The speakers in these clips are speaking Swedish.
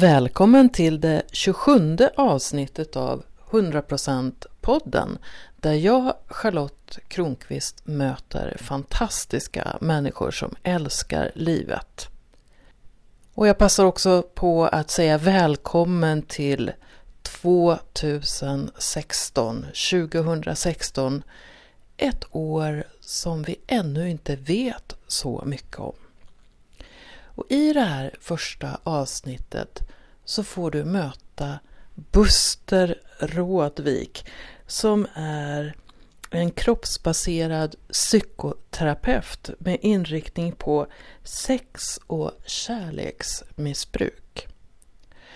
Välkommen till det 27 avsnittet av 100% podden där jag, Charlotte Kronqvist, möter fantastiska människor som älskar livet. Och jag passar också på att säga välkommen till 2016, 2016, ett år som vi ännu inte vet så mycket om. Och i det här första avsnittet så får du möta Buster Rådvik som är en kroppsbaserad psykoterapeut med inriktning på sex och kärleksmissbruk.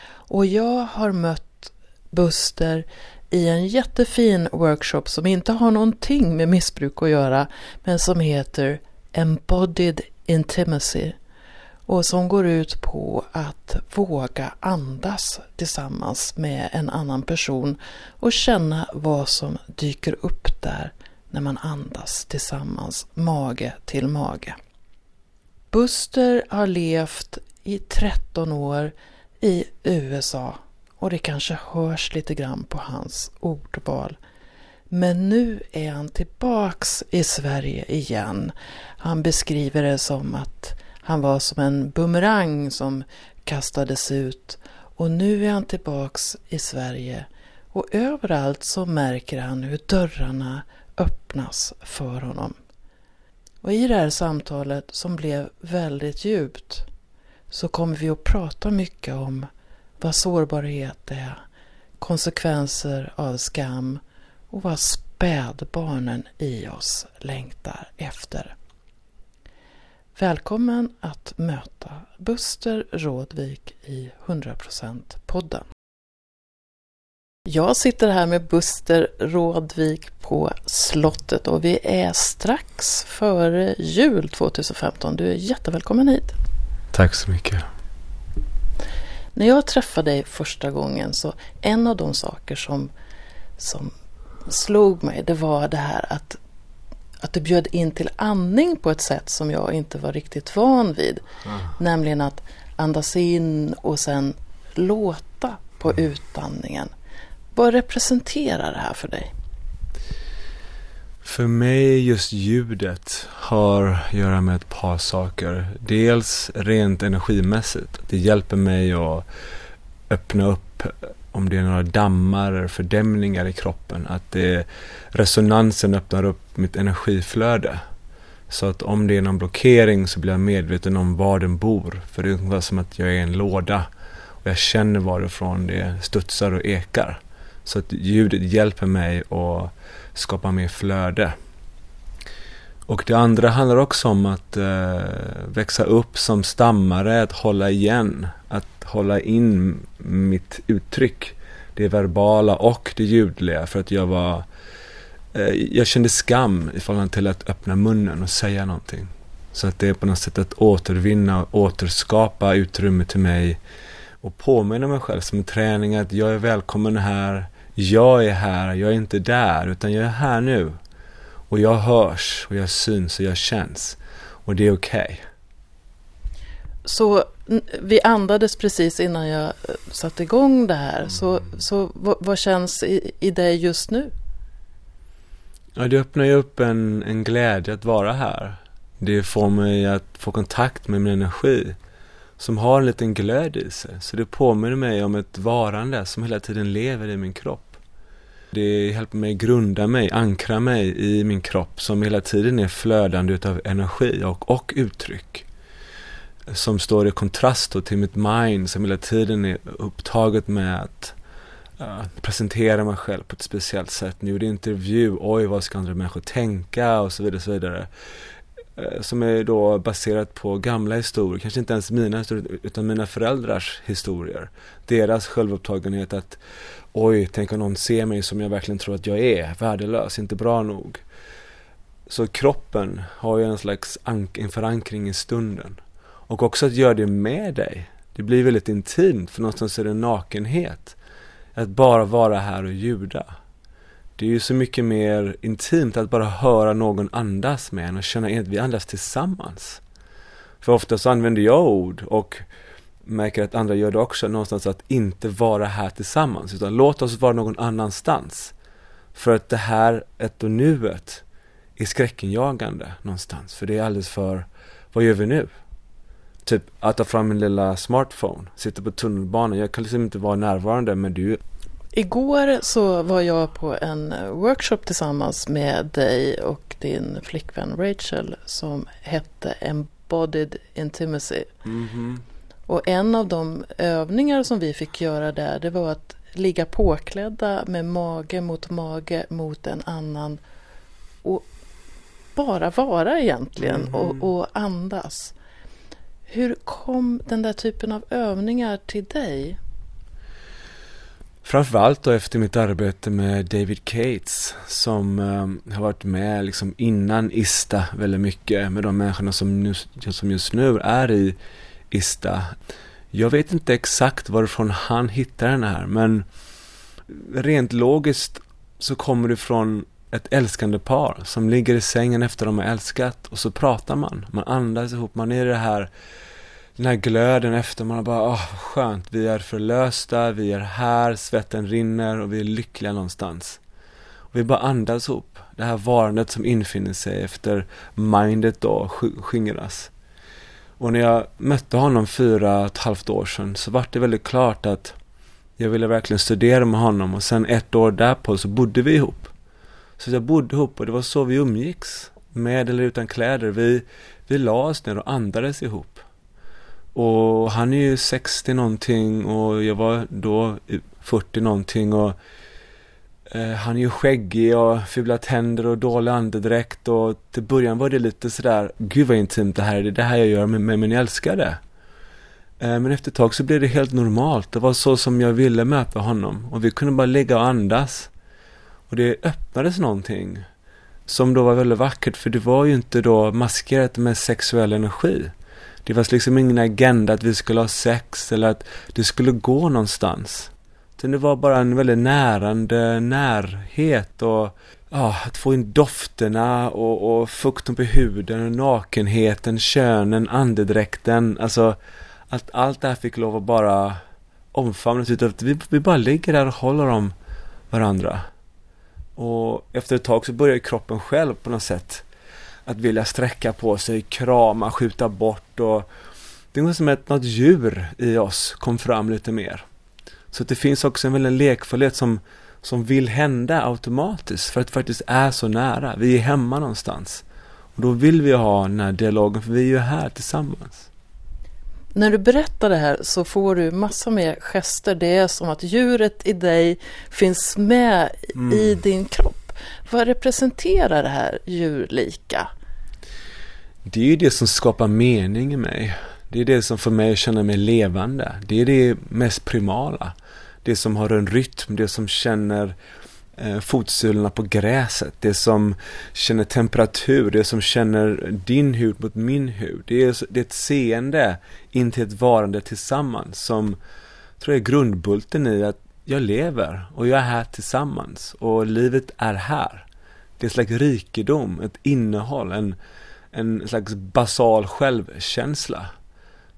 Och jag har mött Buster i en jättefin workshop som inte har någonting med missbruk att göra men som heter Embodied Intimacy och som går ut på att våga andas tillsammans med en annan person och känna vad som dyker upp där när man andas tillsammans, mage till mage. Buster har levt i 13 år i USA och det kanske hörs lite grann på hans ordval. Men nu är han tillbaks i Sverige igen. Han beskriver det som att han var som en bumerang som kastades ut och nu är han tillbaks i Sverige och överallt så märker han hur dörrarna öppnas för honom. Och i det här samtalet som blev väldigt djupt så kommer vi att prata mycket om vad sårbarhet är, konsekvenser av skam och vad spädbarnen i oss längtar efter. Välkommen att möta Buster Rådvik i 100% podden. Jag sitter här med Buster Rådvik på slottet och vi är strax före jul 2015. Du är jättevälkommen hit. Tack så mycket. När jag träffade dig första gången så en av de saker som, som slog mig det var det här att att du bjöd in till andning på ett sätt som jag inte var riktigt van vid. Mm. Nämligen att andas in och sen låta på mm. utandningen. Vad representerar det här för dig? För mig just ljudet har att göra med ett par saker. Dels rent energimässigt. Det hjälper mig att öppna upp om det är några dammar eller fördämningar i kroppen. Att det, resonansen öppnar upp mitt energiflöde. Så att om det är någon blockering så blir jag medveten om var den bor. För det är ungefär som att jag är en låda. Och jag känner varifrån det studsar och ekar. Så att ljudet hjälper mig att skapa mer flöde. Och det andra handlar också om att eh, växa upp som stammare, att hålla igen, att hålla in mitt uttryck. Det verbala och det ljudliga för att jag var eh, jag kände skam i förhållande till att öppna munnen och säga någonting. Så att det är på något sätt att återvinna, återskapa utrymme till mig och påminna mig själv som en träning att jag är välkommen här, jag är här, jag är inte där, utan jag är här nu. Och jag hörs och jag syns och jag känns. Och det är okej. Okay. Så vi andades precis innan jag eh, satte igång det här. Mm. Så, så vad, vad känns i, i dig just nu? Ja, det öppnar ju upp en, en glädje att vara här. Det får mig att få kontakt med min energi som har en liten glöd i sig. Så det påminner mig om ett varande som hela tiden lever i min kropp. Det hjälper mig grunda mig, ankra mig i min kropp som hela tiden är flödande utav energi och, och uttryck. Som står i kontrast till mitt mind som hela tiden är upptaget med att uh, presentera mig själv på ett speciellt sätt. Nu är det intervju, oj vad ska andra människor tänka och så vidare. Så vidare. Uh, som är då baserat på gamla historier, kanske inte ens mina historier utan mina föräldrars historier. Deras självupptagenhet att oj, tänk om någon ser mig som jag verkligen tror att jag är, värdelös, inte bra nog. Så kroppen har ju en slags en förankring i stunden. Och också att göra det med dig. Det blir väldigt intimt, för någonstans är det nakenhet. Att bara vara här och ljuda. Det är ju så mycket mer intimt att bara höra någon andas med en och känna att vi andas tillsammans. För ofta så använder jag ord och märker att andra gör det också, någonstans att inte vara här tillsammans, utan låt oss vara någon annanstans. För att det här, ett och nuet, är skräckenjagande någonstans. För det är alldeles för, vad gör vi nu? Typ att ta fram min lilla smartphone, sitta på tunnelbanan. Jag kan liksom inte vara närvarande men du. Igår så var jag på en workshop tillsammans med dig och din flickvän Rachel som hette Embodied Intimacy. Mm -hmm. Och en av de övningar som vi fick göra där det var att ligga påklädda med mage mot mage mot en annan och bara vara egentligen mm. och, och andas. Hur kom den där typen av övningar till dig? Framförallt då efter mitt arbete med David Cates som eh, har varit med liksom innan ISTA väldigt mycket med de människorna som, nu, som just nu är i ISTA. Jag vet inte exakt varifrån han hittar den här men rent logiskt så kommer det från ett älskande par som ligger i sängen efter de har älskat och så pratar man. Man andas ihop, man är i det här den här glöden efter, man har bara, åh, oh, skönt, vi är förlösta, vi är här, svetten rinner och vi är lyckliga någonstans. Och vi bara andas ihop, det här varandet som infinner sig efter mindet då skingras. Och när jag mötte honom fyra och ett halvt år sedan så var det väldigt klart att jag ville verkligen studera med honom och sen ett år därpå så bodde vi ihop. Så jag bodde ihop och det var så vi umgicks. Med eller utan kläder. Vi, vi la oss ner och andades ihop. Och han är ju 60 någonting och jag var då 40 någonting och Eh, han är ju skäggig och fula tänder och dålig andedräkt och till början var det lite sådär, gud vad intimt det här är, det är det här jag gör med, med min älskade. Eh, men efter ett tag så blev det helt normalt, det var så som jag ville möta honom och vi kunde bara ligga och andas. Och det öppnades någonting som då var väldigt vackert för det var ju inte då maskerat med sexuell energi. Det fanns liksom ingen agenda att vi skulle ha sex eller att det skulle gå någonstans. Utan det var bara en väldigt närande närhet och ja, att få in dofterna och, och fukten på huden, nakenheten, könen, andedräkten. Alltså att allt det här fick lov att bara omfamnas utav att vi, vi bara ligger där och håller om varandra. Och efter ett tag så börjar kroppen själv på något sätt att vilja sträcka på sig, krama, skjuta bort och det var som att något djur i oss kom fram lite mer. Så det finns också en väldig lekfullhet som, som vill hända automatiskt för att det faktiskt är så nära. Vi är hemma någonstans. Och då vill vi ha den här dialogen för vi är ju här tillsammans. När du berättar det här så får du massa mer gester. Det är som att djuret i dig finns med mm. i din kropp. Vad representerar det här djurlika? Det är ju det som skapar mening i mig. Det är det som får mig att känna mig levande. Det är det mest primala. Det som har en rytm, det som känner eh, fotsulorna på gräset. Det som känner temperatur, det som känner din hud mot min hud. Det är, det är ett seende in till ett varande tillsammans som tror jag är grundbulten i att jag lever och jag är här tillsammans och livet är här. Det är en slags rikedom, ett innehåll, en, en slags basal självkänsla.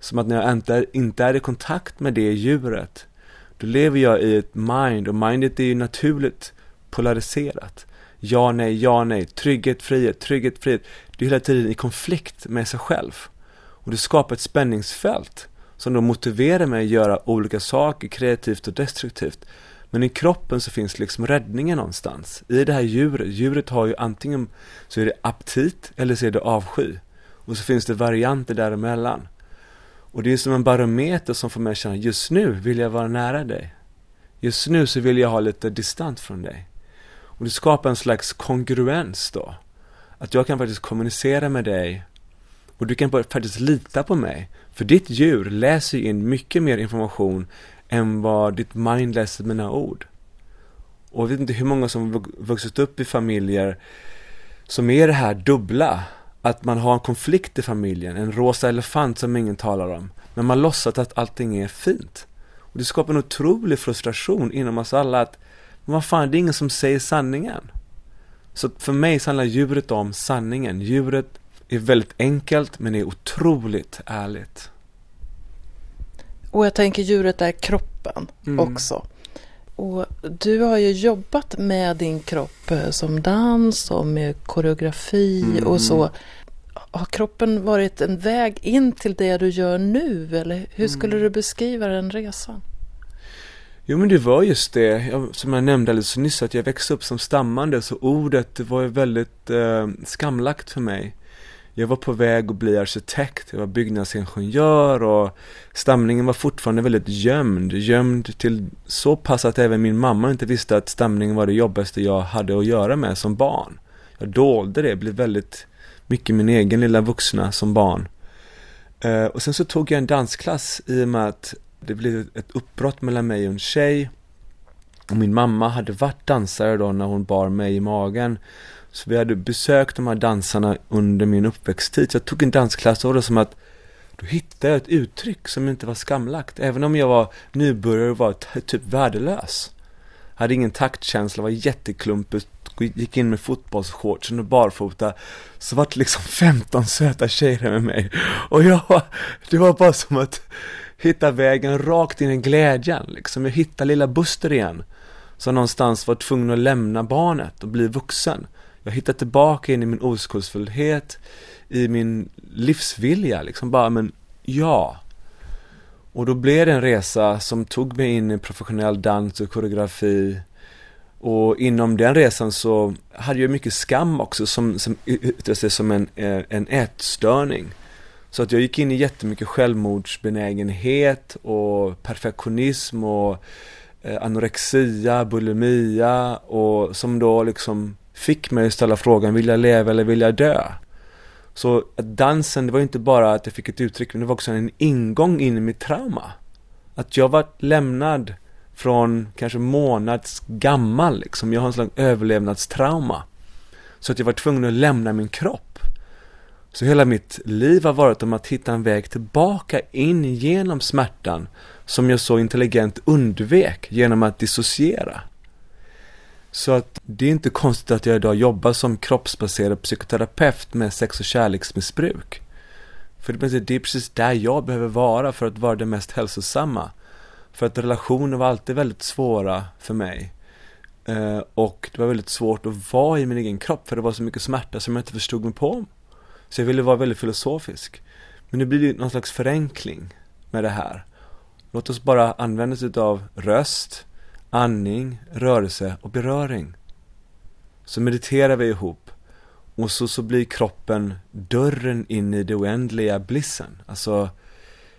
Som att när jag inte, inte är i kontakt med det djuret, då lever jag i ett mind och mindet är ju naturligt polariserat. Ja, nej, ja, nej, trygghet, frihet, trygghet, frihet. Det är hela tiden i konflikt med sig själv. Och det skapar ett spänningsfält som då motiverar mig att göra olika saker kreativt och destruktivt. Men i kroppen så finns liksom räddningen någonstans. I det här djuret, djuret har ju antingen så är det aptit eller så är det avsky. Och så finns det varianter däremellan. Och det är som en barometer som får mig att känna, just nu vill jag vara nära dig. Just nu så vill jag ha lite distans från dig. Och det skapar en slags kongruens då. Att jag kan faktiskt kommunicera med dig och du kan faktiskt lita på mig. För ditt djur läser in mycket mer information än vad ditt mind läser mina ord. Och jag vet inte hur många som vuxit upp i familjer som är det här dubbla. Att man har en konflikt i familjen, en rosa elefant som ingen talar om. Men man låtsas att allting är fint. Och det skapar en otrolig frustration inom oss alla att, vad fan, det är ingen som säger sanningen. Så för mig så handlar djuret om sanningen. Djuret är väldigt enkelt men är otroligt ärligt. Och jag tänker djuret är kroppen Mm. också. Och du har ju jobbat med din kropp eh, som dans och med koreografi Mm. och så. Har kroppen varit en väg in till det du gör nu eller hur skulle Mm. du beskriva den resan? Jo men det var just det, jag, som jag nämnde alldeles nyss, att jag växte upp som stammande så ordet det var ju väldigt eh, skamlagt för mig. Jag var på väg att bli arkitekt, jag var byggnadsingenjör och stamningen var fortfarande väldigt gömd. Gömd till så pass att även min mamma inte visste att stamningen var det jobbigaste jag hade att göra med som barn. Jag dolde det, blev väldigt mycket min egen lilla vuxna som barn. Eh, och sen så tog jag en dansklass i och med att det blev ett uppbrott mellan mig och en tjej. Och min mamma hade varit dansare då när hon bar mig i magen. Så vi hade besökt de här dansarna under min uppväxttid. Så jag tog en dansklass och det var som att då hittade jag ett uttryck som inte var skamlagt. Även om jag var nybörjare och var typ värdelös. Hade ingen taktkänsla, var jätteklumpig, gick in med fotbollsshortsen och barfota. Så var det liksom 15 söta tjejer med mig. Och jag, det var bara som att hitta vägen rakt in i glädjen. Liksom. Jag hittade lilla Buster igen. Som någonstans var tvungen att lämna barnet och bli vuxen. Jag hittar tillbaka in i min oskuldsfullhet, i min livsvilja. Liksom bara, men ja. Och då blev det en resa som tog mig in i professionell dans och koreografi. Och inom den resan så hade jag mycket skam också som, som yttrade sig som en, eh, en ätstörning. Så att jag gick in i jättemycket självmordsbenägenhet och perfektionism och eh, anorexia, bulimia och som då liksom fick mig att ställa frågan, vill jag leva eller vill jag dö? Så dansen, det var inte bara att jag fick ett uttryck, men det var också en ingång in i mitt trauma. Att jag var lämnad från kanske månads gammal, liksom. Jag har en slags överlevnadstrauma. Så att jag var tvungen att lämna min kropp. Så hela mitt liv har varit om att hitta en väg tillbaka in genom smärtan som jag så intelligent undvek genom att dissociera. Så att det är inte konstigt att jag idag jobbar som kroppsbaserad psykoterapeut med sex och kärleksmissbruk. För det är precis där jag behöver vara för att vara det mest hälsosamma. För att relationer var alltid väldigt svåra för mig. Eh, och det var väldigt svårt att vara i min egen kropp för det var så mycket smärta som jag inte förstod mig på. Så jag ville vara väldigt filosofisk. Men nu blir det någon slags förenkling med det här. Låt oss bara använda oss av röst, andning, rörelse och beröring. Så mediterar vi ihop. Och så, så blir kroppen dörren in i det oändliga blissen. Alltså,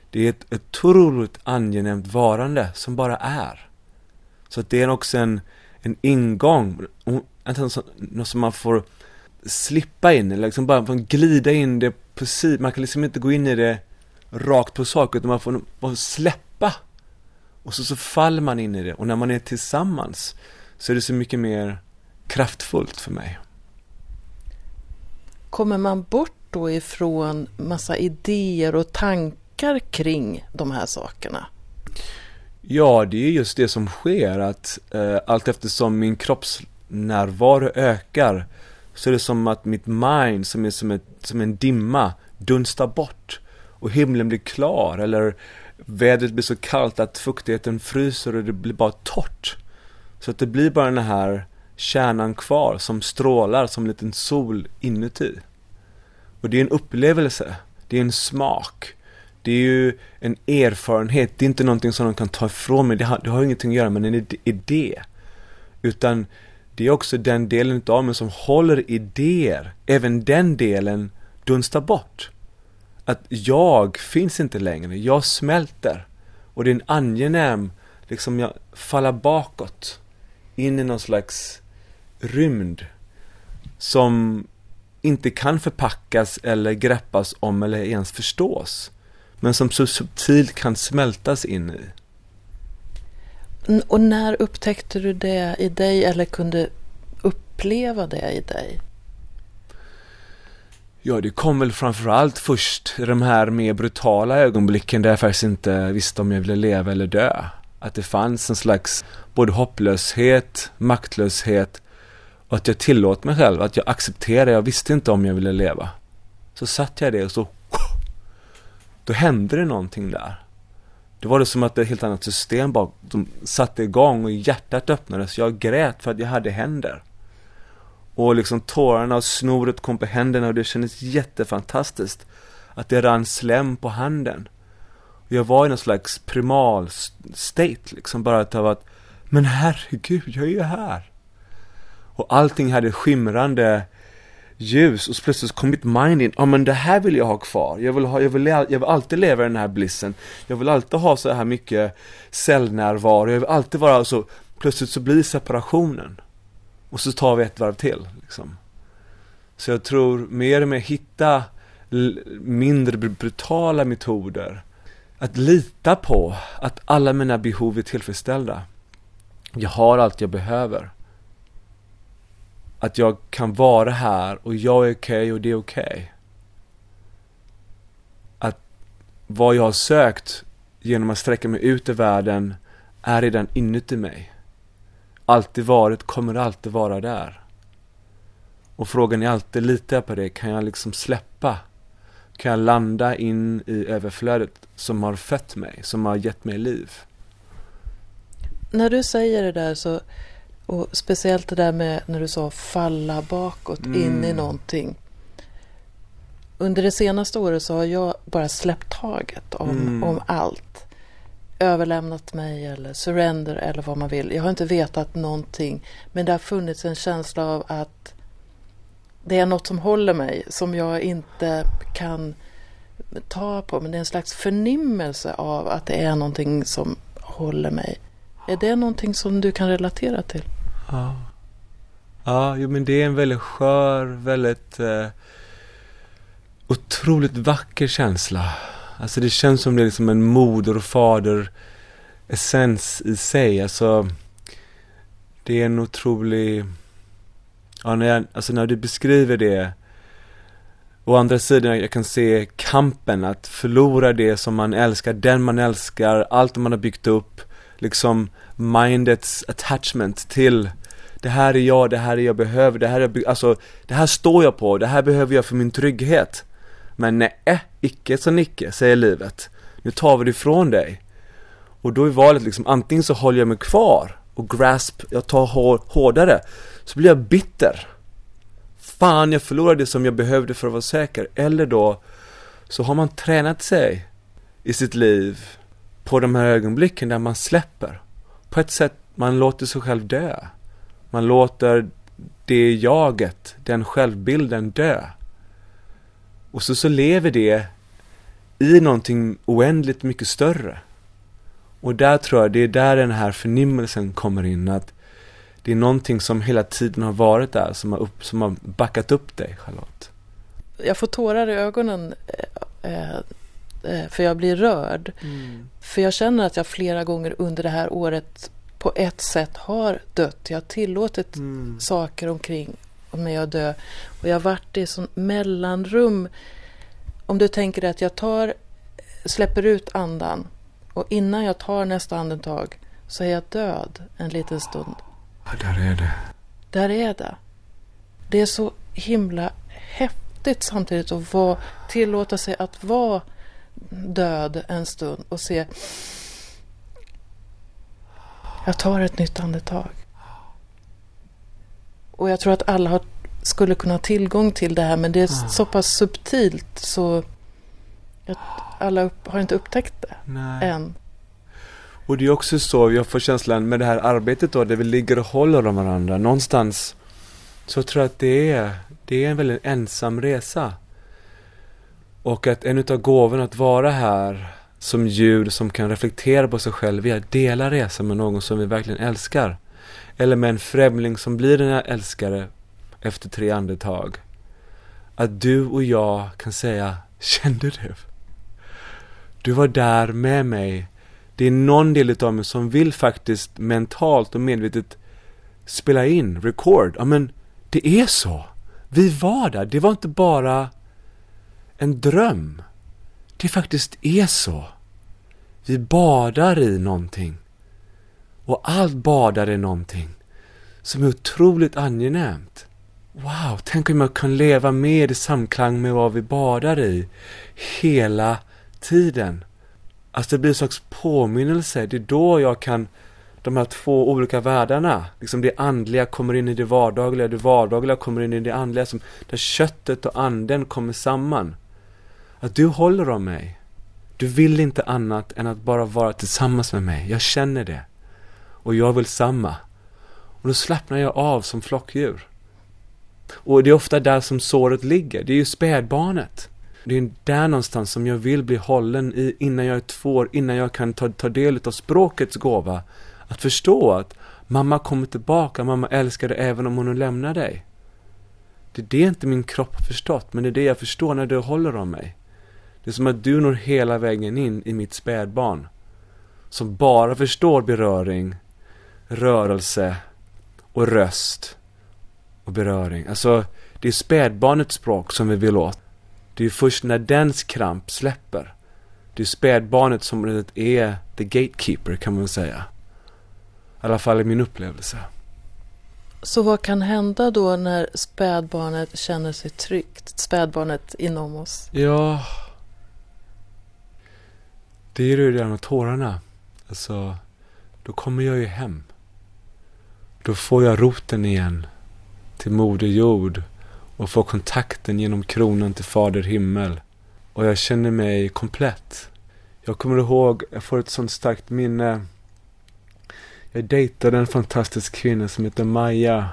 det är ett, otroligt angenämt varande som bara är. Så att det är också en, en ingång, något som man får slippa in eller liksom bara får glida in det precis. Man kan liksom inte gå in i det rakt på sak utan man får, får släppa. Och så, så faller man in i det och när man är tillsammans så är det så mycket mer kraftfullt för mig. Kommer man bort då ifrån massa idéer och tankar kring de här sakerna? Ja, det är just det som sker att eh, allt eftersom min kroppsnärvaro ökar så är det som att mitt mind som är som, ett, som en dimma dunstar bort och himlen blir klar eller vädret blir så kallt att fuktigheten fryser och det blir bara torrt. Så att det blir bara den här kärnan kvar som strålar som en liten sol inuti. Och det är en upplevelse, det är en smak. Det är ju en erfarenhet, det är inte någonting som de kan ta ifrån mig. Det har, det har ingenting att göra med en idé. Utan det är också den delen av mig som håller idéer. Även den delen dunstar bort. Att jag finns inte längre, jag smälter. Och det är en angenäm, liksom jag faller bakåt. In i någon slags rymd. Som inte kan förpackas eller greppas om eller ens förstås. Men som så subtilt kan smältas in i. Och när upptäckte du det i dig eller kunde uppleva det i dig? Ja, det kom väl framförallt först i de här mer brutala ögonblicken där jag faktiskt inte visste om jag ville leva eller dö. Att det fanns en slags både hopplöshet, maktlöshet och att jag tillåt mig själv, att jag accepterade, jag visste inte om jag ville leva. Så satt jag i det och så, då hände det någonting där. det var det som att ett helt annat system bara de satte igång och hjärtat öppnades. Jag grät för att jag hade händer. Och liksom tårarna och snoret kom på händerna och det kändes jättefantastiskt. Att det rann slem på handen. Jag var i någon slags primal state liksom, bara av att Men herregud, jag är ju här. Och allting hade skimrande ljus och så plötsligt kom mitt mind in, ja ah, men det här vill jag ha kvar. Jag vill, ha, jag, vill, jag vill alltid leva i den här blissen. Jag vill alltid ha så här mycket cellnärvaro. Jag vill alltid vara så, plötsligt så blir separationen. Och så tar vi ett varv till. Liksom. Så jag tror mer och mer hitta mindre brutala metoder. Att lita på att alla mina behov är tillfredsställda. Jag har allt jag behöver. Att jag kan vara här och jag är okej okay och det är okej. Okay. Att vad jag har sökt genom att sträcka mig ut i världen är redan inuti mig. Alltid varit, kommer alltid vara där. Och frågan är alltid, litar jag på det? Kan jag liksom släppa? Kan jag landa in i överflödet som har fött mig, som har gett mig liv? När du säger det där så och speciellt det där med när du sa falla bakåt mm. in i någonting. Under det senaste året så har jag bara släppt taget om, mm. om allt. Överlämnat mig eller surrender eller vad man vill. Jag har inte vetat någonting. Men det har funnits en känsla av att det är något som håller mig som jag inte kan ta på. Men det är en slags förnimmelse av att det är någonting som håller mig. Är det någonting som du kan relatera till? Ja. Ja, jo, men det är en väldigt skör, väldigt eh, otroligt vacker känsla. Alltså det känns som det är liksom en moder och fader essens i sig. Alltså det är en otrolig, ja när jag, alltså när du beskriver det Å andra sidan, jag kan se kampen att förlora det som man älskar, den man älskar, allt man har byggt upp liksom mindets attachment till det här är jag, det här är jag behöver, det här är, alltså, det här står jag på, det här behöver jag för min trygghet. Men nej, icke så nicke, säger livet. Nu tar vi det ifrån dig. Och då är valet liksom, antingen så håller jag mig kvar och grasp, jag tar hårdare, så blir jag bitter. Fan, jag förlorade det som jag behövde för att vara säker. Eller då, så har man tränat sig i sitt liv på de här ögonblicken där man släpper. På ett sätt, man låter sig själv dö. Man låter det jaget, den självbilden dö. Och så, så lever det i någonting oändligt mycket större. Och där tror jag, det är där den här förnimmelsen kommer in. Att det är någonting som hela tiden har varit där, som har, upp, som har backat upp dig, Charlotte. Jag får tårar i ögonen eh, eh, för jag blir rörd. Mm. För jag känner att jag flera gånger under det här året på ett sätt har dött. Jag har tillåtit mm. saker omkring mig att dö. Och jag har varit i sån mellanrum. Om du tänker dig att jag tar, släpper ut andan och innan jag tar nästa andetag så är jag död en liten stund. Ja, där är det. Där är det. Det är så himla häftigt samtidigt att vara, tillåta sig att vara död en stund och se jag tar ett nytt andetag. Och jag tror att alla har, skulle kunna ha tillgång till det här men det är ah. så pass subtilt så att alla upp, har inte upptäckt det Nej. än. Och det är också så, jag får känslan med det här arbetet då, där vi ligger och håller om varandra. Någonstans så tror jag att det är, det är en väldigt ensam resa. Och att en utav gåvorna att vara här som djur som kan reflektera på sig själv är att dela resan med någon som vi verkligen älskar. Eller med en främling som blir en älskare efter tre andetag. Att du och jag kan säga, kände du? Du var där med mig. Det är någon del av mig som vill faktiskt mentalt och medvetet spela in, record. Ja men, det är så. Vi var där. Det var inte bara en dröm. Det faktiskt är så. Vi badar i någonting. Och allt badar i någonting som är otroligt angenämt. Wow, tänk om jag kan leva mer i samklang med vad vi badar i hela tiden. Alltså det blir en slags påminnelse. Det är då jag kan, de här två olika världarna, liksom det andliga kommer in i det vardagliga, det vardagliga kommer in i det andliga, som, där köttet och anden kommer samman. Att du håller om mig. Du vill inte annat än att bara vara tillsammans med mig. Jag känner det. Och jag vill samma. Och då slappnar jag av som flockdjur. Och det är ofta där som såret ligger. Det är ju spädbarnet. Det är där någonstans som jag vill bli hållen i innan jag är två år, innan jag kan ta, ta del av språkets gåva. Att förstå att mamma kommer tillbaka, mamma älskar dig även om hon lämnar dig. Det är det inte min kropp har förstått, men det är det jag förstår när du håller om mig. Det är som att du når hela vägen in i mitt spädbarn. Som bara förstår beröring, rörelse och röst och beröring. Alltså, det är spädbarnets språk som vi vill åt. Det är först när dens kramp släpper. Det är spädbarnet som är the gatekeeper kan man säga. I alla fall i min upplevelse. Så vad kan hända då när spädbarnet känner sig tryggt? Spädbarnet inom oss? Ja, det är ju det där med tårarna. Alltså, då kommer jag ju hem. Då får jag roten igen till Moder Jord och får kontakten genom kronan till Fader Himmel. Och jag känner mig komplett. Jag kommer ihåg, jag får ett sånt starkt minne. Jag dejtade en fantastisk kvinna som heter Maja.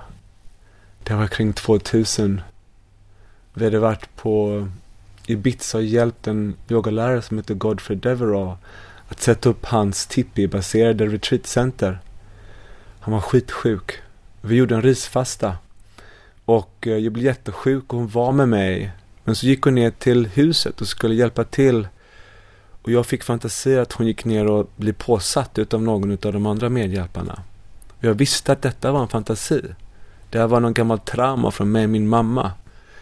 Det var kring 2000. Vi hade varit på Ibiza och hjälpt en yogalärare som heter Godfrey Deverall att sätta upp hans tipi-baserade retreatcenter. Han var skitsjuk. Vi gjorde en risfasta. Och eh, jag blev jättesjuk och hon var med mig. Men så gick hon ner till huset och skulle hjälpa till. Och jag fick fantasier att hon gick ner och blev påsatt utav någon utav de andra medhjälparna. Och jag visste att detta var en fantasi. Det här var någon gammal trauma från mig och min mamma.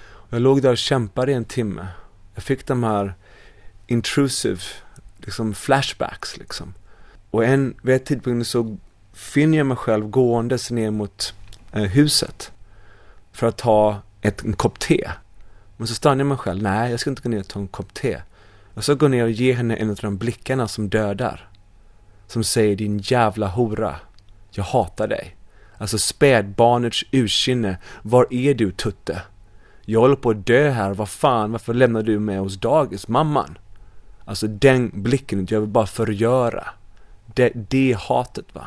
Och jag låg där och kämpade i en timme. Jag fick de här intrusive liksom flashbacks liksom. Och en, vid ett tidpunkt så finner jag mig själv gåendes ner mot eh, huset för att ta ett, en kopp te. Men så stannar jag mig själv, nej jag ska inte gå ner och ta en kopp te. Jag ska gå ner och ge henne en av de blickarna som dödar. Som säger din jävla hora, jag hatar dig. Alltså spädbarnets ursinne, var är du Tutte? Jag håller på att dö här, vad fan, varför lämnar du mig hos dagis, mamman? Alltså den blicken, jag vill bara förgöra. Det, det hatet va.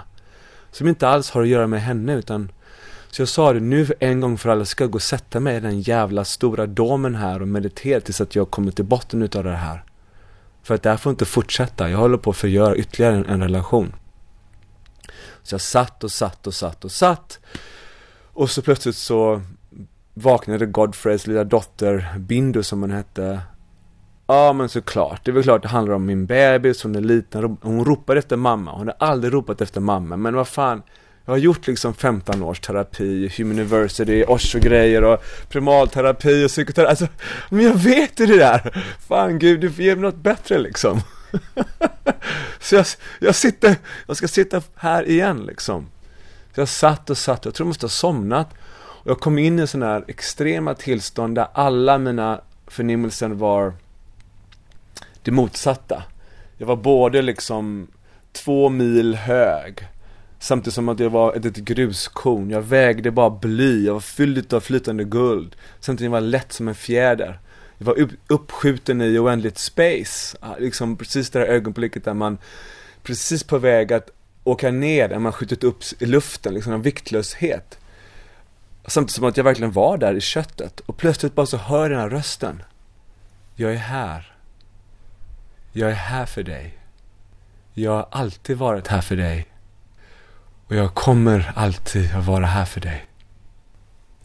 Som inte alls har att göra med henne utan så jag sa det, nu en gång för alla ska jag gå och sätta mig i den jävla stora domen här och meditera tills att jag kommer till botten utav det här. För att det här får inte fortsätta, jag håller på att förgöra ytterligare en, en relation. Så jag satt och satt och satt och satt. Och så plötsligt så vaknade Godfreys lilla dotter, Bindu som hon hette. Ja men såklart, det är väl klart det handlar om min bebis, hon är liten, hon ropar efter mamma, hon har aldrig ropat efter mamma, men vad fan jag har gjort liksom 15 års terapi, Human University, Osho-grejer och primalterapi och psykoterapi. Alltså, men jag vet ju det där. Fan gud, du får ge mig något bättre liksom. så jag, jag sitter, jag ska sitta här igen liksom. Så jag satt och satt, jag tror jag måste ha somnat. Och jag kom in i sådana här extrema tillstånd där alla mina förnimmelser var det motsatta. Jag var både liksom två mil hög Samtidigt som att jag var ett, litet gruskorn. Jag vägde bara bly. Jag var fylld av flytande guld. Samtidigt var jag lätt som en fjäder. Jag var uppskjuten i oändligt space. Liksom precis det där ögonblicket där man precis på väg att åka ner, där man skjutit upp i luften, liksom en viktlöshet. Samtidigt som att jag verkligen var där i köttet. Och plötsligt bara så hör jag den här rösten. Jag är här. Jag är här för dig. Jag har alltid varit här för dig. Och jag kommer alltid att vara här för dig.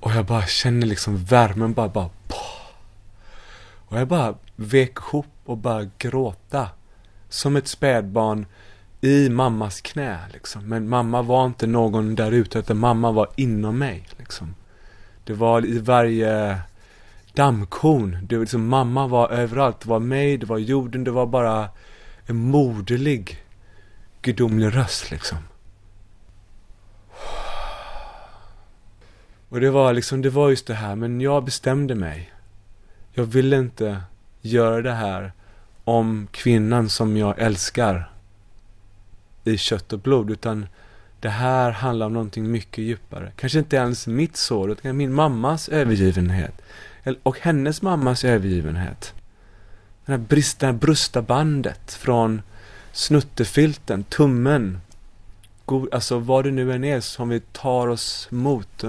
Och jag bara känner liksom värmen bara, bara Och jag bara vek ihop och bara gråta. Som ett spädbarn i mammas knä liksom. Men mamma var inte någon där ute, utan mamma var inom mig liksom. Det var i varje dammkorn. Det var liksom, mamma var överallt. Det var mig, det var jorden, det var bara en moderlig, gudomlig röst liksom. Och det var liksom, det var just det här, men jag bestämde mig. Jag ville inte göra det här om kvinnan som jag älskar i kött och blod, utan det här handlar om någonting mycket djupare. Kanske inte ens mitt sår, utan min mammas övergivenhet. Och hennes mammas övergivenhet. Den här, brist, det här brusta bandet från snuttefilten, tummen. God, alltså vad det nu än är som vi tar oss mot.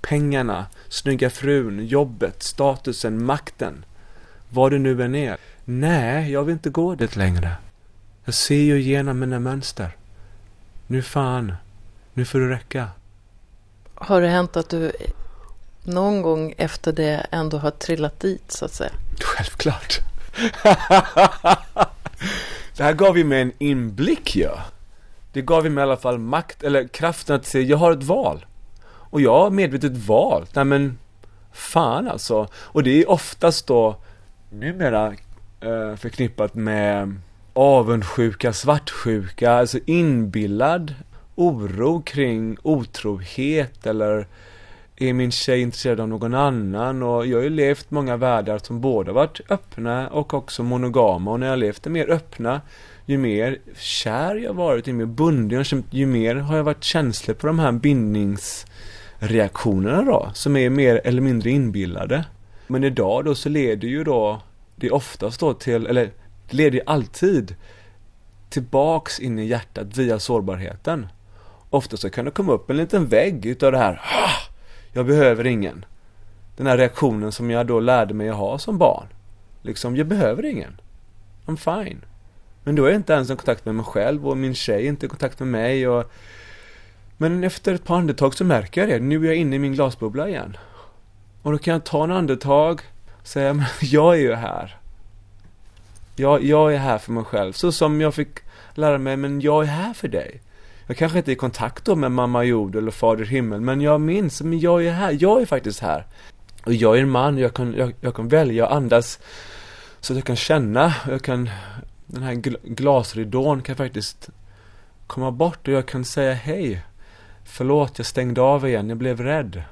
Pengarna, snygga frun, jobbet, statusen, makten. Vad det nu än är. Nej, jag vill inte gå dit längre. Jag ser ju igenom mina mönster. Nu fan, nu får det räcka. Har det hänt att du någon gång efter det ändå har trillat dit så att säga? Självklart. det här gav ju mig en inblick ja. Det gav ju mig i alla fall makt, eller kraften att se, jag har ett val. Och jag har medvetet valt, nej men fan alltså. Och det är oftast då numera eh, förknippat med avundsjuka, svartsjuka, alltså inbillad oro kring otrohet eller är min tjej intresserad av någon annan? Och jag har ju levt många världar som både varit öppna och också monogama. Och när jag levt det mer öppna, ju mer kär jag varit, ju mer bunden jag känt, ju mer har jag varit känslig på de här bindningsreaktionerna då, som är mer eller mindre inbillade. Men idag då så leder ju då det oftast då till, eller det leder ju alltid tillbaks in i hjärtat via sårbarheten. Ofta så kan det komma upp en liten vägg utav det här jag behöver ingen. Den här reaktionen som jag då lärde mig att ha som barn. Liksom, jag behöver ingen. I'm fine. Men då är jag inte ens i kontakt med mig själv och min tjej är inte i kontakt med mig och Men efter ett par andetag så märker jag det, nu är jag inne i min glasbubbla igen. Och då kan jag ta en andetag och säga, men jag är ju här. Jag, jag är här för mig själv, så som jag fick lära mig, men jag är här för dig jag kanske inte är i kontakt då med mamma jord eller fader himmel, men jag minns, men jag är här, jag är faktiskt här. Och jag är en man, jag kan, jag, jag kan välja att andas så att jag kan känna, jag kan, den här gl glasridån kan faktiskt komma bort och jag kan säga hej. Förlåt, jag stängde av igen, jag blev rädd.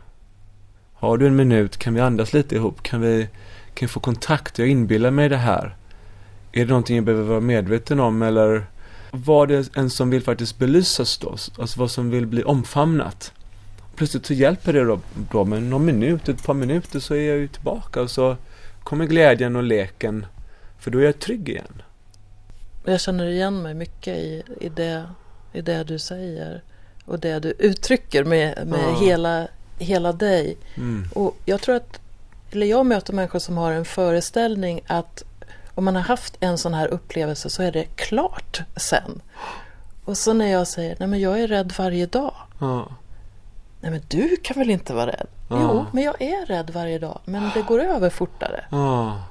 Har du en minut, kan vi andas lite ihop? Kan vi, kan vi få kontakt? Jag inbillar mig det här. Är det någonting jag behöver vara medveten om eller vad det är en som vill faktiskt belysas då, alltså vad som vill bli omfamnat. Plötsligt så hjälper det då, då med någon minut, ett par minuter så är jag ju tillbaka och så kommer glädjen och leken, för då är jag trygg igen. Jag känner igen mig mycket i, i, det, i det du säger och det du uttrycker med, med ja. hela, hela dig. Mm. Och jag tror att, eller jag möter människor som har en föreställning att om man har haft en sån här upplevelse så är det klart sen. Och så när jag säger, nej men jag är rädd varje dag. Ja. Nej men du kan väl inte vara rädd? Ja. Jo, men jag är rädd varje dag. Men det går över fortare. Ja.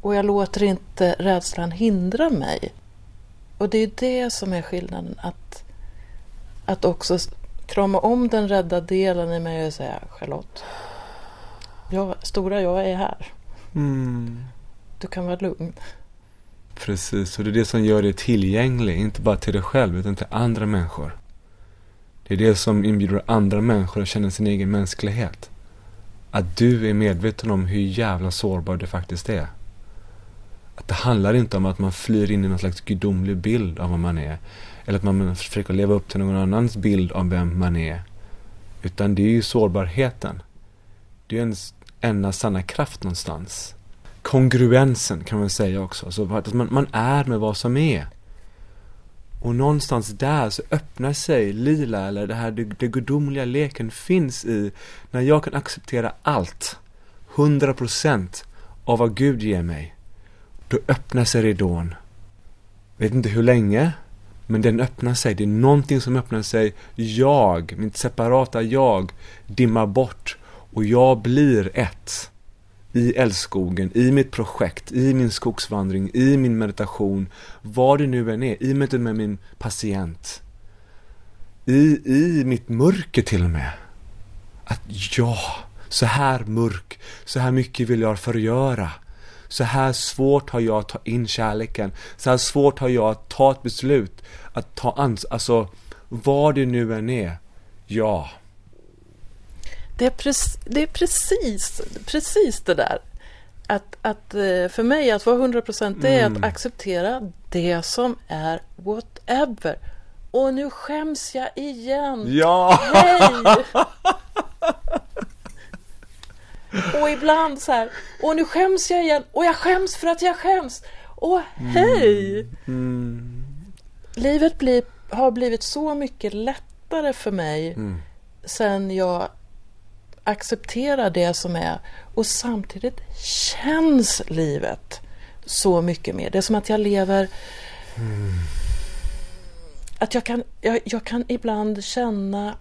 Och jag låter inte rädslan hindra mig. Och det är det som är skillnaden. Att, att också krama om den rädda delen i mig och säga Charlotte, jag, stora jag är här. Mm. Du kan vara lugn. Precis, och det är det som gör dig tillgänglig, inte bara till dig själv utan till andra människor. Det är det som inbjuder andra människor att känna sin egen mänsklighet. Att du är medveten om hur jävla sårbar du faktiskt är. Att det handlar inte om att man flyr in i någon slags gudomlig bild av vad man är. Eller att man försöker leva upp till någon annans bild av vem man är. Utan det är ju sårbarheten. Det är ens enda sanna kraft någonstans kongruensen kan man säga också. Alltså att man, man är med vad som är. Och någonstans där så öppnar sig lila, eller det här det, det gudomliga leken finns i när jag kan acceptera allt, 100% av vad Gud ger mig. Då öppnar sig ridån. Vet inte hur länge, men den öppnar sig. Det är någonting som öppnar sig. Jag, mitt separata jag, dimmar bort och jag blir ett i älskogen, i mitt projekt, i min skogsvandring, i min meditation, vad det nu än är, i mötet med min patient. I, I mitt mörker till och med. Att ja, så här mörk, så här mycket vill jag förgöra. Så här svårt har jag att ta in kärleken. Så här svårt har jag att ta ett beslut. Att ta ansvar, alltså vad det nu än är. Ja, det är, precis, det är precis, precis det där. att, att eh, för mig att vara 100% det är Mm. att acceptera det som är whatever. Och nu skäms jag igen. Ja! Hej! Och ibland så här, och nu skäms jag igen, och jag skäms för att jag skäms. Och hej! Mm. Livet blir, har blivit så mycket lättare för mig Mm. sen jag accepterar det som är och samtidigt känns livet så mycket mer. Det är som att jag lever att jag kan, jag, jag kan ibland känna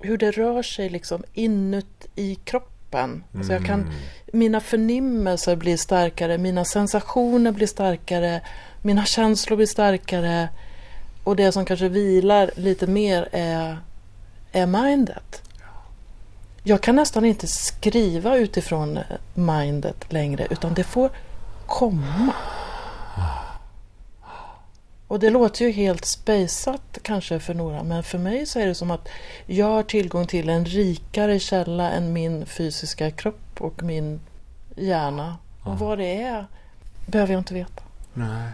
hur det rör sig liksom inuti kroppen. Alltså jag kan, mina förnimmelser blir starkare, mina sensationer blir starkare, mina känslor blir starkare. Och det som kanske vilar lite mer är, är mindet. Jag kan nästan inte skriva utifrån eh, mindet längre utan det får komma. Och det låter ju helt spejsat kanske för några men för mig så är det som att jag har tillgång till en rikare källa än min fysiska kropp och min hjärna. Och vad det är behöver jag inte veta. Nej.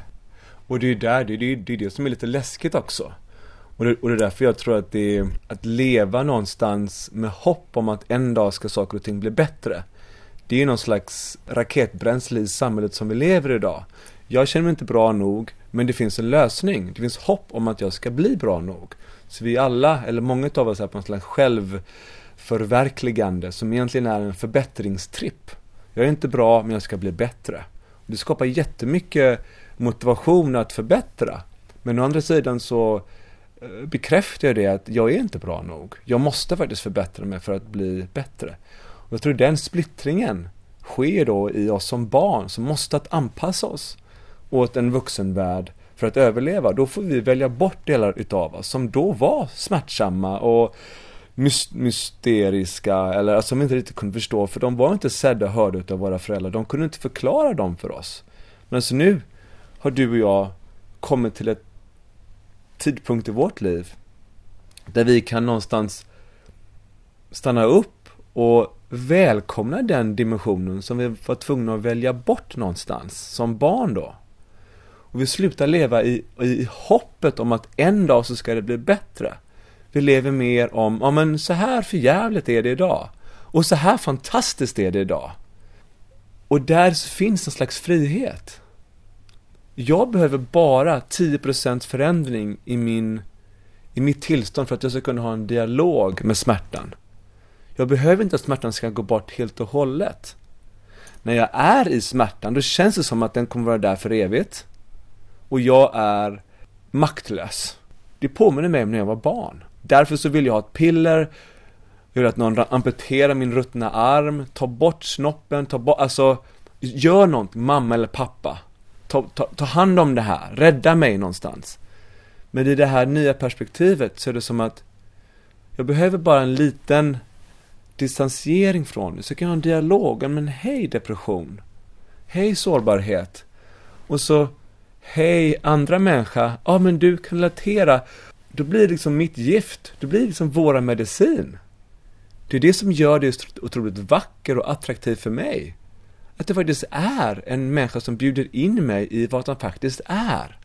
Och det är är det, det, är det som är lite läskigt också. Och det, och det är därför jag tror att det är att leva någonstans med hopp om att en dag ska saker och ting bli bättre. Det är ju någon slags raketbränsle i samhället som vi lever i idag. Jag känner mig inte bra nog, men det finns en lösning. Det finns hopp om att jag ska bli bra nog. Så vi alla, eller många av oss är på en slags självförverkligande som egentligen är en förbättringstripp. Jag är inte bra, men jag ska bli bättre. Det skapar jättemycket motivation att förbättra. Men å andra sidan så bekräftar jag det att jag är inte bra nog. Jag måste faktiskt förbättra mig för att bli bättre. Och jag tror den splittringen sker då i oss som barn som måste att anpassa oss åt en vuxenvärld för att överleva. Då får vi välja bort delar utav oss som då var smärtsamma och mysteriska eller alltså, som vi inte riktigt kunde förstå för de var inte sedda och hörda utav våra föräldrar. De kunde inte förklara dem för oss. Men så nu har du och jag kommit till ett tidpunkt i vårt liv där vi kan någonstans stanna upp och välkomna den dimensionen som vi var tvungna att välja bort någonstans som barn då. Och vi slutar leva i, i hoppet om att en dag så ska det bli bättre. Vi lever mer om, ja men så här förjävligt är det idag. Och så här fantastiskt är det idag. Och där finns en slags frihet. Jag behöver bara 10% förändring i, min, i mitt tillstånd för att jag ska kunna ha en dialog med smärtan. Jag behöver inte att smärtan ska gå bort helt och hållet. När jag är i smärtan, då känns det som att den kommer vara där för evigt. Och jag är maktlös. Det påminner mig om när jag var barn. Därför så vill jag ha ett piller, jag vill att någon amputerar min ruttna arm, ta bort snoppen, ta bort, alltså, gör något, mamma eller pappa. Ta, ta, ta hand om det här, rädda mig någonstans. Men i det här nya perspektivet så är det som att jag behöver bara en liten distansering från det, så kan jag ha en dialog, men hej depression, hej sårbarhet, och så hej andra människa, ja men du kan relatera, då blir det liksom mitt gift, då blir det liksom våra medicin. Det är det som gör det otroligt vacker och attraktiv för mig. Att det faktiskt är en människa som bjuder in mig i vad han faktiskt är.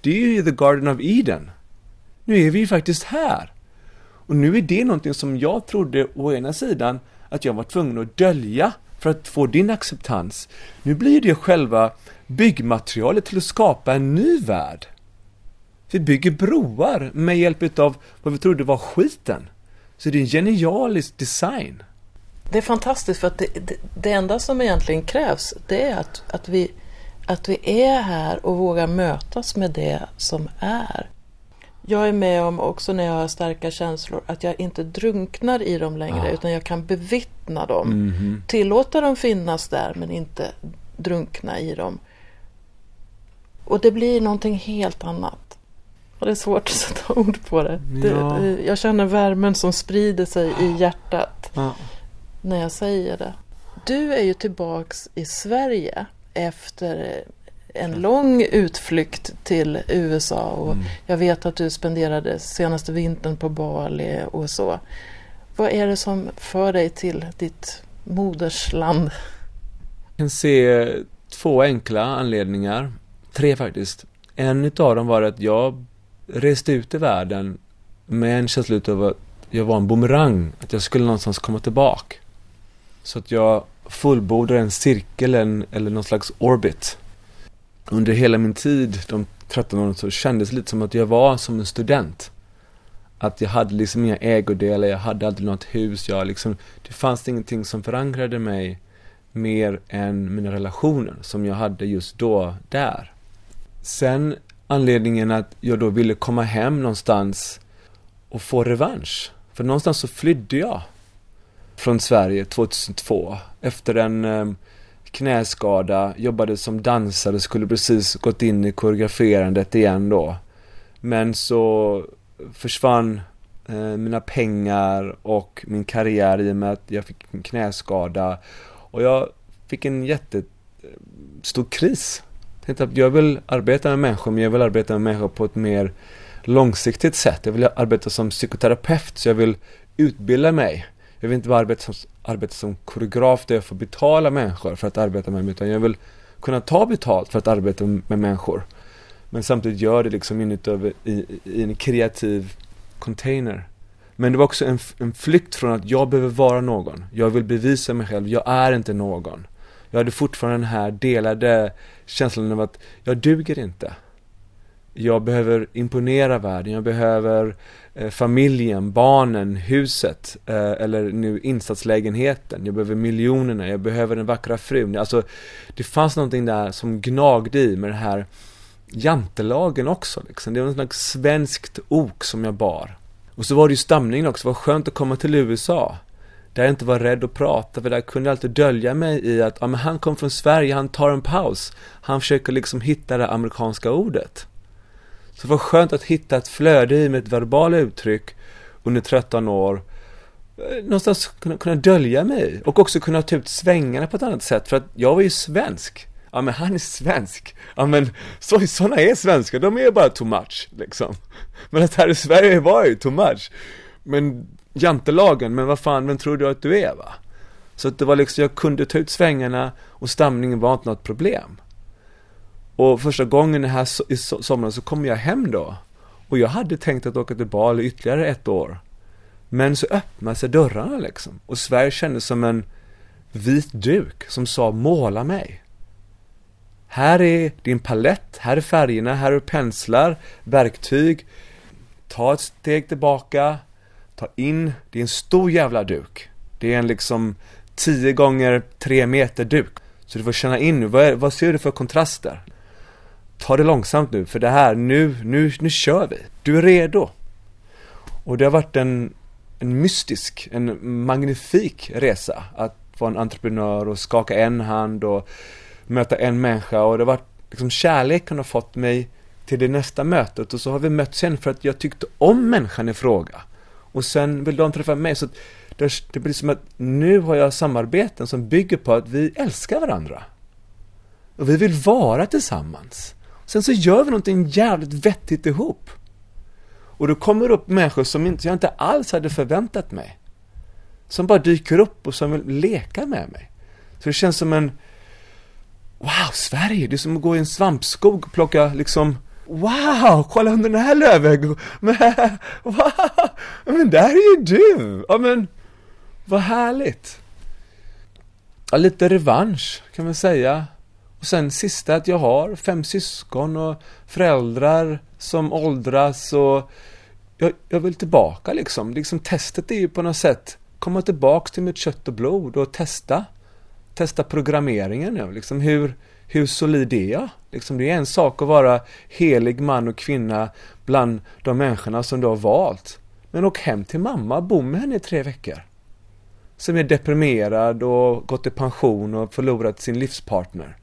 Det är ju the Garden of Eden. Nu är vi ju faktiskt här. Och nu är det någonting som jag trodde å ena sidan att jag var tvungen att dölja för att få din acceptans. Nu blir det själva byggmaterialet till att skapa en ny värld. Vi bygger broar med hjälp av vad vi trodde var skiten. Så det är en genialisk design. Det är fantastiskt för att det, det, det enda som egentligen krävs det är att, att, vi, att vi är här och vågar mötas med det som är. Jag är med om också när jag har starka känslor att jag inte drunknar i dem längre Ah. utan jag kan bevittna dem. Mhm. Tillåta dem finnas där men inte drunkna i dem. Och det blir någonting helt annat. Och det är svårt att sätta ord på det. Ja. det jag känner värmen som sprider sig i hjärtat Ja. När jag säger det. Du är ju tillbaks i Sverige efter en lång utflykt till USA och Mm. jag vet att du spenderade senaste vintern på Bali och så. Vad är det som för dig till ditt modersland? Jag kan se två enkla anledningar. Tre faktiskt. En utav dem var att jag reste ut i världen med en känsla av att jag var en bumerang. Att jag skulle någonstans komma tillbaka. Så att jag fullbordar en cirkel eller någon slags orbit. Under hela min tid, de 13 åren, så kändes det lite som att jag var som en student. Att jag hade liksom inga ägodelar, jag hade aldrig något hus, jag liksom, det fanns ingenting som förankrade mig mer än mina relationer som jag hade just då, där. Sen anledningen att jag då ville komma hem någonstans och få revansch. För någonstans så flydde jag från Sverige 2002 efter en ehm, knäskada, jobbade som dansare, skulle precis gått in i koreograferandet igen då. Men så försvann eh, mina pengar och min karriär i och med att jag fick en knäskada. Och jag fick en jättestor eh, kris. Jag tänkte att jag vill arbeta med människor, men jag vill arbeta med människor på ett mer långsiktigt sätt. Jag vill arbeta som psykoterapeut, så jag vill utbilda mig. Jag vill inte bara arbeta som, arbeta som koreograf där jag får betala människor för att arbeta med mig, utan jag vill kunna ta betalt för att arbeta med människor. Men samtidigt gör det liksom inutöver i, i en kreativ container. Men det var också en, en flykt från att jag behöver vara någon. Jag vill bevisa mig själv, jag är inte någon. Jag hade fortfarande den här delade känslan av att jag duger inte. Jag behöver imponera världen, jag behöver eh, familjen, barnen, huset eh, eller nu insatslägenheten. Jag behöver miljonerna, jag behöver den vackra frun. Alltså, det fanns någonting där som gnagde i med den här jantelagen också. Liksom. Det var något slags svenskt ok som jag bar. Och så var det ju stamningen också, det var skönt att komma till USA. Där jag inte var rädd att prata, för där kunde jag alltid dölja mig i att ja, men han kom från Sverige, han tar en paus. Han försöker liksom hitta det amerikanska ordet. Så det var skönt att hitta ett flöde i mitt verbala uttryck under 13 år. Eh, någonstans kunna, kunna dölja mig och också kunna ta ut svängarna på ett annat sätt för att jag var ju svensk. Ja men han är svensk. Ja men så, sådana är svenskar, de är bara too much liksom. Men att här i Sverige var ju too much. Men jantelagen, men vad fan, vem tror du att du är va? Så att det var liksom, jag kunde ta ut svängarna och stamningen var inte något problem. Och första gången här i somras så kom jag hem då. Och jag hade tänkt att åka till Bali ytterligare ett år. Men så öppnade sig dörrarna liksom. Och Sverige kändes som en vit duk som sa måla mig. Här är din palett, här är färgerna, här är penslar, verktyg. Ta ett steg tillbaka, ta in, det är en stor jävla duk. Det är en liksom 10 gånger 3 meter duk. Så du får känna in nu, vad, är, vad ser du för kontraster? Ta det långsamt nu, för det här, nu, nu, nu kör vi. Du är redo. Och det har varit en, en mystisk, en magnifik resa att vara en entreprenör och skaka en hand och möta en människa och det har varit liksom kärleken har fått mig till det nästa mötet och så har vi mötts sen för att jag tyckte om människan i fråga. Och sen vill de träffa mig så det, det blir som att nu har jag samarbeten som bygger på att vi älskar varandra. Och vi vill vara tillsammans. Sen så gör vi någonting jävligt vettigt ihop. Och då kommer det upp människor som inte, jag inte alls hade förväntat mig. Som bara dyker upp och som vill leka med mig. Så det känns som en Wow, Sverige! Det är som att gå i en svampskog och plocka liksom Wow, kolla under den här lövväggen! Men, wow, men där är ju du! Ja men, vad härligt! Ja, lite revansch kan man säga. Och sen sista att jag har fem syskon och föräldrar som åldras och jag, jag vill tillbaka liksom. Liksom testet är ju på något sätt komma tillbaka till mitt kött och blod och testa testa programmeringen nu. Liksom hur, hur solid är jag? Liksom det är en sak att vara helig man och kvinna bland de människorna som du har valt. Men åk hem till mamma, bo med henne i tre veckor. Som är deprimerad och gått i pension och förlorat sin livspartner.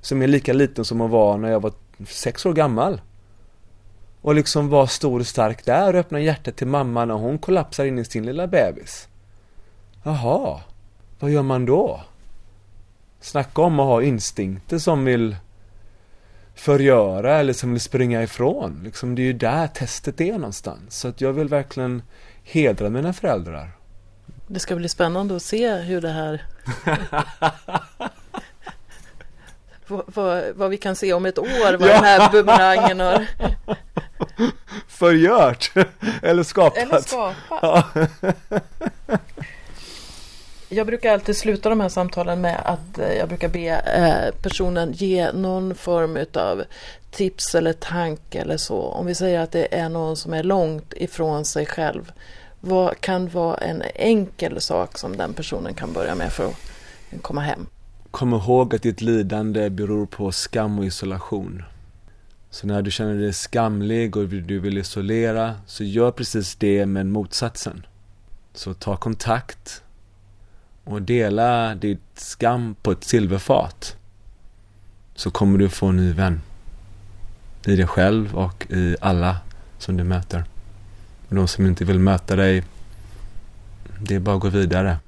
Som är lika liten som hon var när jag var sex år gammal. Och liksom vara stor och stark där och öppna hjärtat till mamma när hon kollapsar in i sin lilla bebis. Jaha, vad gör man då? Snacka om att ha instinkter som vill förgöra eller som vill springa ifrån. Liksom, det är ju där testet är någonstans. Så att jag vill verkligen hedra mina föräldrar. Det ska bli spännande att se hur det här vad, vad, vi kan se om ett år, vad ja. den här bumerangen har förgört eller skapat. Eller skapat. Ja. Jag brukar alltid sluta de här samtalen med att eh, jag brukar be eh, personen ge någon form av tips eller tanke eller så. Om vi säger att det är någon som är långt ifrån sig själv. Vad kan vara en enkel sak som den personen kan börja med för att komma hem? Kom ihåg att ditt lidande beror på skam och isolation. Så när du känner dig skamlig och du vill isolera, så gör precis det med motsatsen. Så ta kontakt och dela ditt skam på ett silverfat. Så kommer du få en ny vän. I dig själv och i alla som du möter. Och de som inte vill möta dig, det är bara att gå vidare.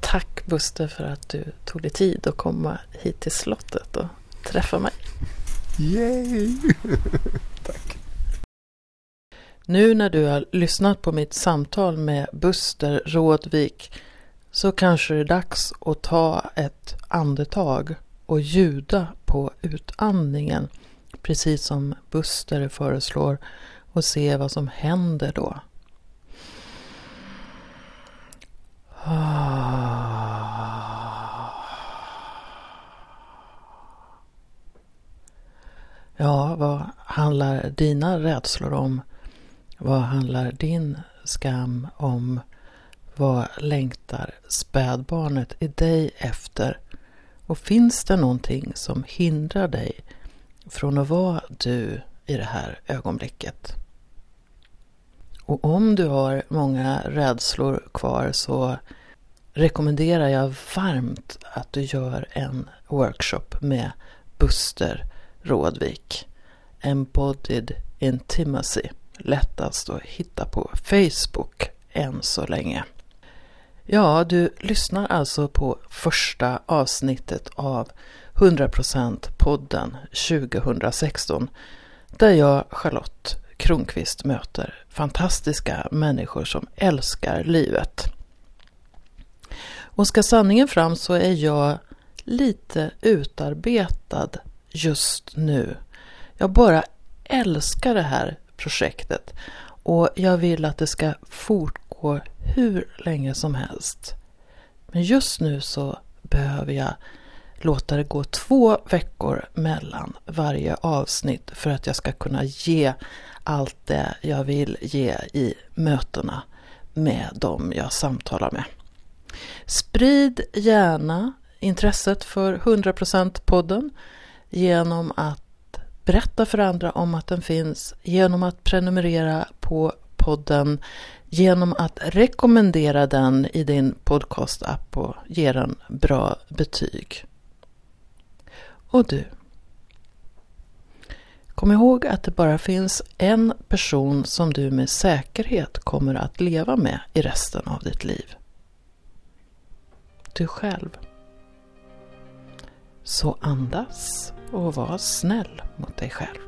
Tack Buster för att du tog dig tid att komma hit till slottet och träffa mig. Yay! Tack. Nu när du har lyssnat på mitt samtal med Buster Rådvik så kanske det är dags att ta ett andetag och ljuda på utandningen precis som Buster föreslår och se vad som händer då. Ja, vad handlar dina rädslor om? Vad handlar din skam om? Vad längtar spädbarnet i dig efter? Och finns det någonting som hindrar dig från att vara du i det här ögonblicket? Och om du har många rädslor kvar så rekommenderar jag varmt att du gör en workshop med Buster Rådvik. Embodied Intimacy. Lättast att hitta på Facebook än så länge. Ja, du lyssnar alltså på första avsnittet av 100% podden 2016 där jag, Charlotte Kronqvist, möter fantastiska människor som älskar livet. Och ska sanningen fram så är jag lite utarbetad just nu. Jag bara älskar det här projektet och jag vill att det ska fortgå hur länge som helst. Men just nu så behöver jag låta det gå två veckor mellan varje avsnitt för att jag ska kunna ge allt det jag vill ge i mötena med dem jag samtalar med. Sprid gärna intresset för 100% podden genom att berätta för andra om att den finns, genom att prenumerera på podden, genom att rekommendera den i din podcastapp och ge den bra betyg. Och du. Kom ihåg att det bara finns en person som du med säkerhet kommer att leva med i resten av ditt liv. Du själv. Så andas och var snäll mot dig själv.